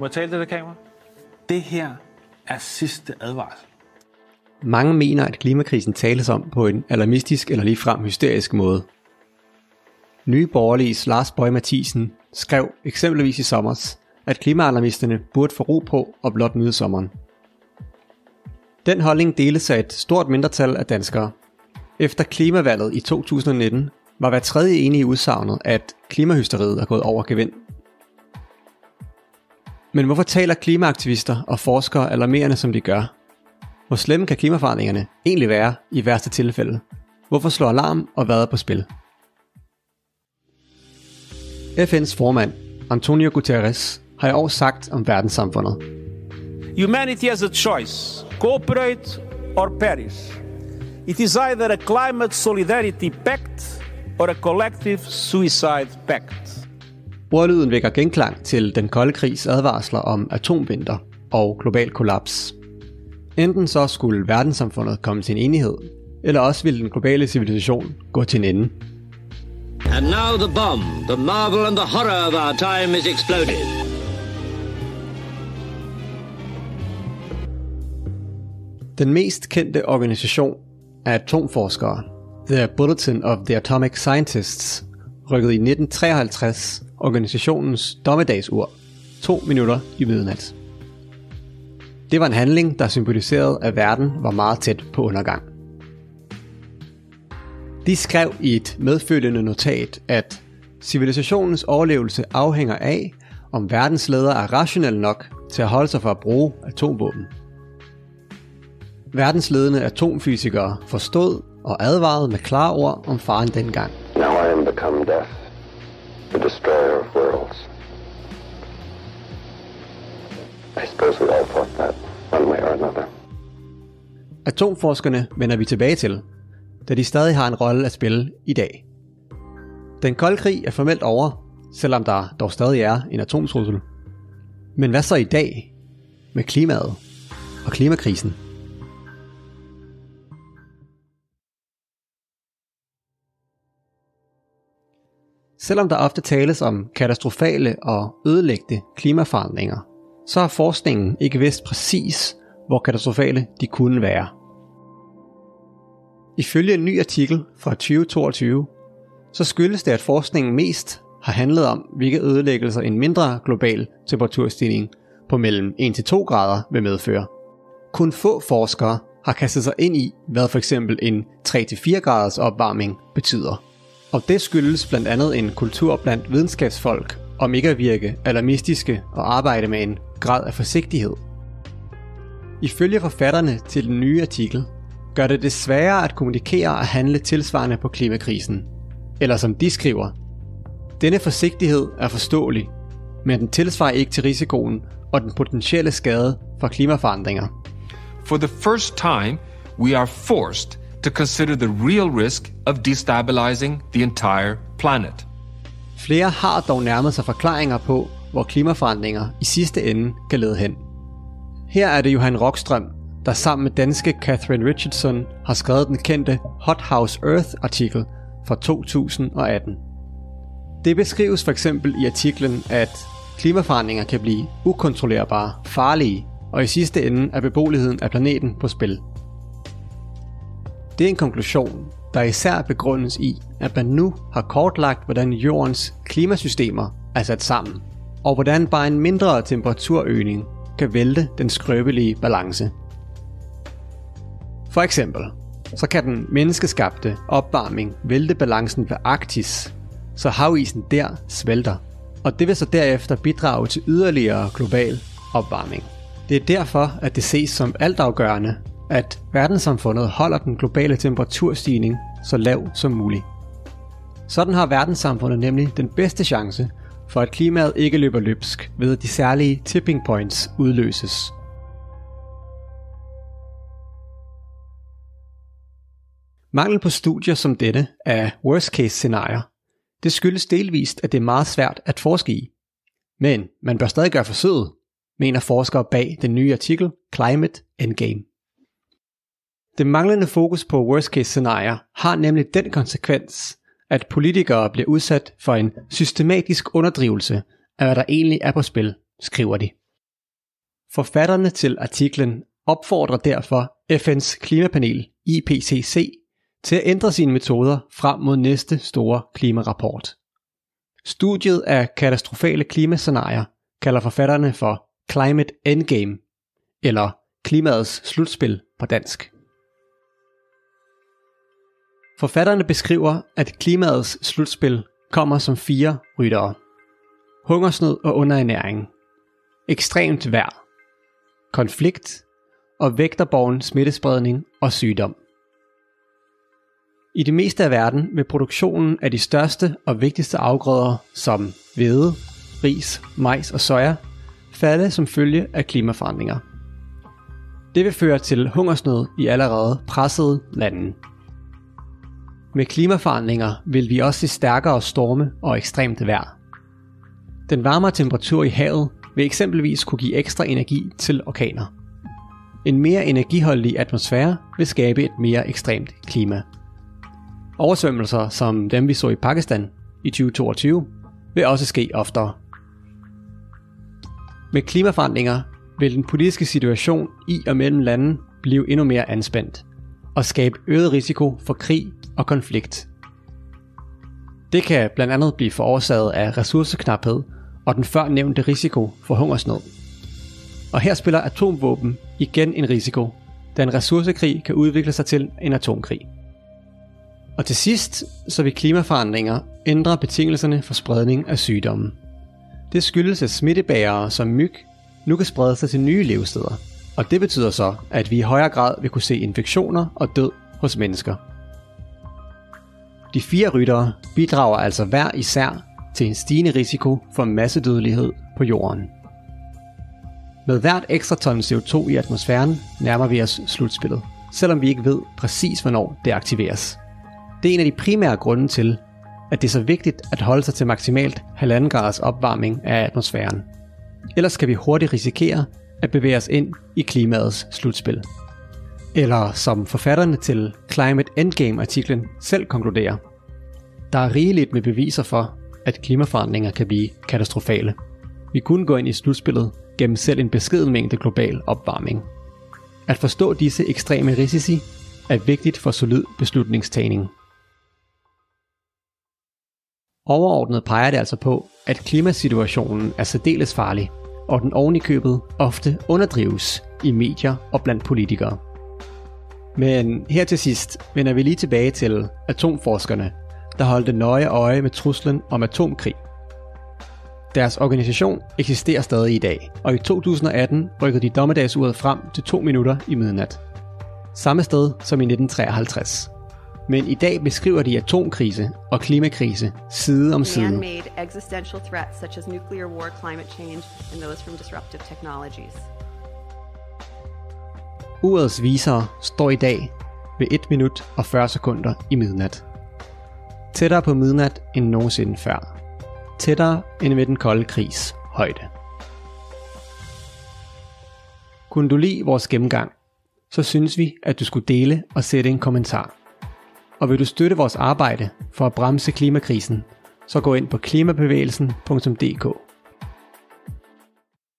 Må jeg tale til det kamera? Det her er sidste advarsel. Mange mener, at klimakrisen tales om på en alarmistisk eller ligefrem hysterisk måde. Nye borgerlige Lars Bøge Mathisen skrev eksempelvis i sommers, at klimaalarmisterne burde få ro på og blot nyde sommeren. Den holdning deles af et stort mindretal af danskere. Efter klimavalget i 2019 var hver tredje enige i udsagnet, at klimahysteriet er gået over gevind. Men hvorfor taler klimaaktivister og forskere alarmerende som de gør? Hvor slemme kan klimaforandringerne egentlig være i værste tilfælde? Hvorfor slår alarm og hvad er på spil? FN's formand, Antonio Guterres, har i år sagt om verdenssamfundet. Humanity has a choice cooperate or perish. It is either a climate solidarity pact or a collective suicide pact. Ordlyden vækker genklang til den kolde krigs advarsler om atomvinter og global kollaps. Enten så skulle verdenssamfundet komme til en enighed, eller også ville den globale civilisation gå til en ende. And now the bomb, the marvel and the horror of our time is exploded. Den mest kendte organisation af atomforskere, The Bulletin of the Atomic Scientists, rykkede i 1953 organisationens dommedagsur, to minutter i midnat. Det var en handling, der symboliserede, at verden var meget tæt på undergang. De skrev i et medfølgende notat, at civilisationens overlevelse afhænger af, om verdens ledere er rationelle nok til at holde sig for at bruge atomvåben. Verdensledende atomfysikere forstod og advarede med klare ord om faren dengang. Now I am become death, the destroyer of worlds. I suppose we all thought that, one way or another. Atomforskerne vender vi tilbage til, da de stadig har en rolle at spille i dag. Den kolde krig er formelt over, selvom der dog stadig er en atomtrussel. Men hvad så i dag med klimaet og klimakrisen? Selvom der ofte tales om katastrofale og ødelæggende klimaforandringer, så har forskningen ikke vidst præcis, hvor katastrofale de kunne være. Ifølge en ny artikel fra 2022, så skyldes det, at forskningen mest har handlet om, hvilke ødelæggelser en mindre global temperaturstigning på mellem 1-2 grader vil medføre. Kun få forskere har kastet sig ind i, hvad for eksempel en 3-4 graders opvarmning betyder. Og det skyldes blandt andet en kultur blandt videnskabsfolk om ikke at virke alarmistiske og arbejde med en grad af forsigtighed. Ifølge forfatterne til den nye artikel, gør det det sværere at kommunikere og handle tilsvarende på klimakrisen. Eller som de skriver, denne forsigtighed er forståelig, men den tilsvarer ikke til risikoen og den potentielle skade fra klimaforandringer. For the first time, we are forced to consider the real risk of destabilizing the entire planet. Flere har dog nærmet sig forklaringer på, hvor klimaforandringer i sidste ende kan lede hen. Her er det Johan Rockstrøm, der sammen med danske Catherine Richardson har skrevet den kendte Hot House Earth artikel fra 2018. Det beskrives for eksempel i artiklen, at klimaforandringer kan blive ukontrollerbare, farlige, og i sidste ende er beboeligheden af planeten på spil. Det er en konklusion, der især begrundes i, at man nu har kortlagt, hvordan jordens klimasystemer er sat sammen, og hvordan bare en mindre temperaturøgning kan vælte den skrøbelige balance. For eksempel, så kan den menneskeskabte opvarmning vælte balancen ved Arktis, så havisen der smelter, og det vil så derefter bidrage til yderligere global opvarmning. Det er derfor, at det ses som altafgørende, at verdenssamfundet holder den globale temperaturstigning så lav som muligt. Sådan har verdenssamfundet nemlig den bedste chance for at klimaet ikke løber løbsk ved at de særlige tipping points udløses. Mangel på studier som dette af worst case scenarier, det skyldes delvist, at det er meget svært at forske i. Men man bør stadig gøre forsøget, mener forskere bag den nye artikel Climate Endgame. Det manglende fokus på worst case scenarier har nemlig den konsekvens, at politikere bliver udsat for en systematisk underdrivelse af hvad der egentlig er på spil, skriver de. Forfatterne til artiklen opfordrer derfor FN's klimapanel IPCC til at ændre sine metoder frem mod næste store klimarapport. Studiet af katastrofale klimascenarier kalder forfatterne for Climate Endgame, eller klimaets slutspil på dansk. Forfatterne beskriver, at klimaets slutspil kommer som fire ryttere. Hungersnød og underernæring, ekstremt vejr, konflikt og vægterborgen smittespredning og sygdom. I det meste af verden vil produktionen af de største og vigtigste afgrøder som hvede, ris, majs og soja falde som følge af klimaforandringer. Det vil føre til hungersnød i allerede pressede lande. Med klimaforandringer vil vi også se stærkere storme og ekstremt vejr. Den varmere temperatur i havet vil eksempelvis kunne give ekstra energi til orkaner. En mere energiholdig atmosfære vil skabe et mere ekstremt klima. Oversvømmelser som dem vi så i Pakistan i 2022 vil også ske oftere. Med klimaforandringer vil den politiske situation i og mellem lande blive endnu mere anspændt og skabe øget risiko for krig og konflikt. Det kan blandt andet blive forårsaget af ressourceknaphed og den før nævnte risiko for hungersnød. Og her spiller atomvåben igen en risiko, da en ressourcekrig kan udvikle sig til en atomkrig. Og til sidst så vil klimaforandringer ændre betingelserne for spredning af sygdomme. Det skyldes, at smittebærere som myg nu kan sprede sig til nye levesteder. Og det betyder så, at vi i højere grad vil kunne se infektioner og død hos mennesker. De fire ryttere bidrager altså hver især til en stigende risiko for massedødelighed på jorden. Med hvert ekstra ton CO2 i atmosfæren nærmer vi os slutspillet, selvom vi ikke ved præcis hvornår det aktiveres. Det er en af de primære grunde til, at det er så vigtigt at holde sig til maksimalt 1,5 graders opvarmning af atmosfæren. Ellers kan vi hurtigt risikere at bevæge os ind i klimaets slutspil. Eller som forfatterne til Climate Endgame-artiklen selv konkluderer, der er rigeligt med beviser for, at klimaforandringer kan blive katastrofale. Vi kunne gå ind i slutspillet gennem selv en beskeden mængde global opvarmning. At forstå disse ekstreme risici er vigtigt for solid beslutningstagning. Overordnet peger det altså på, at klimasituationen er særdeles farlig, og den ovenikøbet købet ofte underdrives i medier og blandt politikere. Men her til sidst vender vi lige tilbage til atomforskerne, der holdte nøje øje med truslen om atomkrig. Deres organisation eksisterer stadig i dag, og i 2018 rykkede de dommedagsuret frem til 2 minutter i midnat. Samme sted som i 1953. Men i dag beskriver de atomkrise og klimakrise side om side. Man-made existential threats such as nuclear war, climate change, and those from disruptive technologies. Urets visere står i dag ved 1 minut og 40 sekunder i midnat. Tættere på midnat end nogensinde før. Tættere end ved den kolde krigs højde. Kunne du lide vores gennemgang, så synes vi, at du skulle dele og sætte en kommentar. Og vil du støtte vores arbejde for at bremse klimakrisen, så gå ind på klimabevægelsen.dk.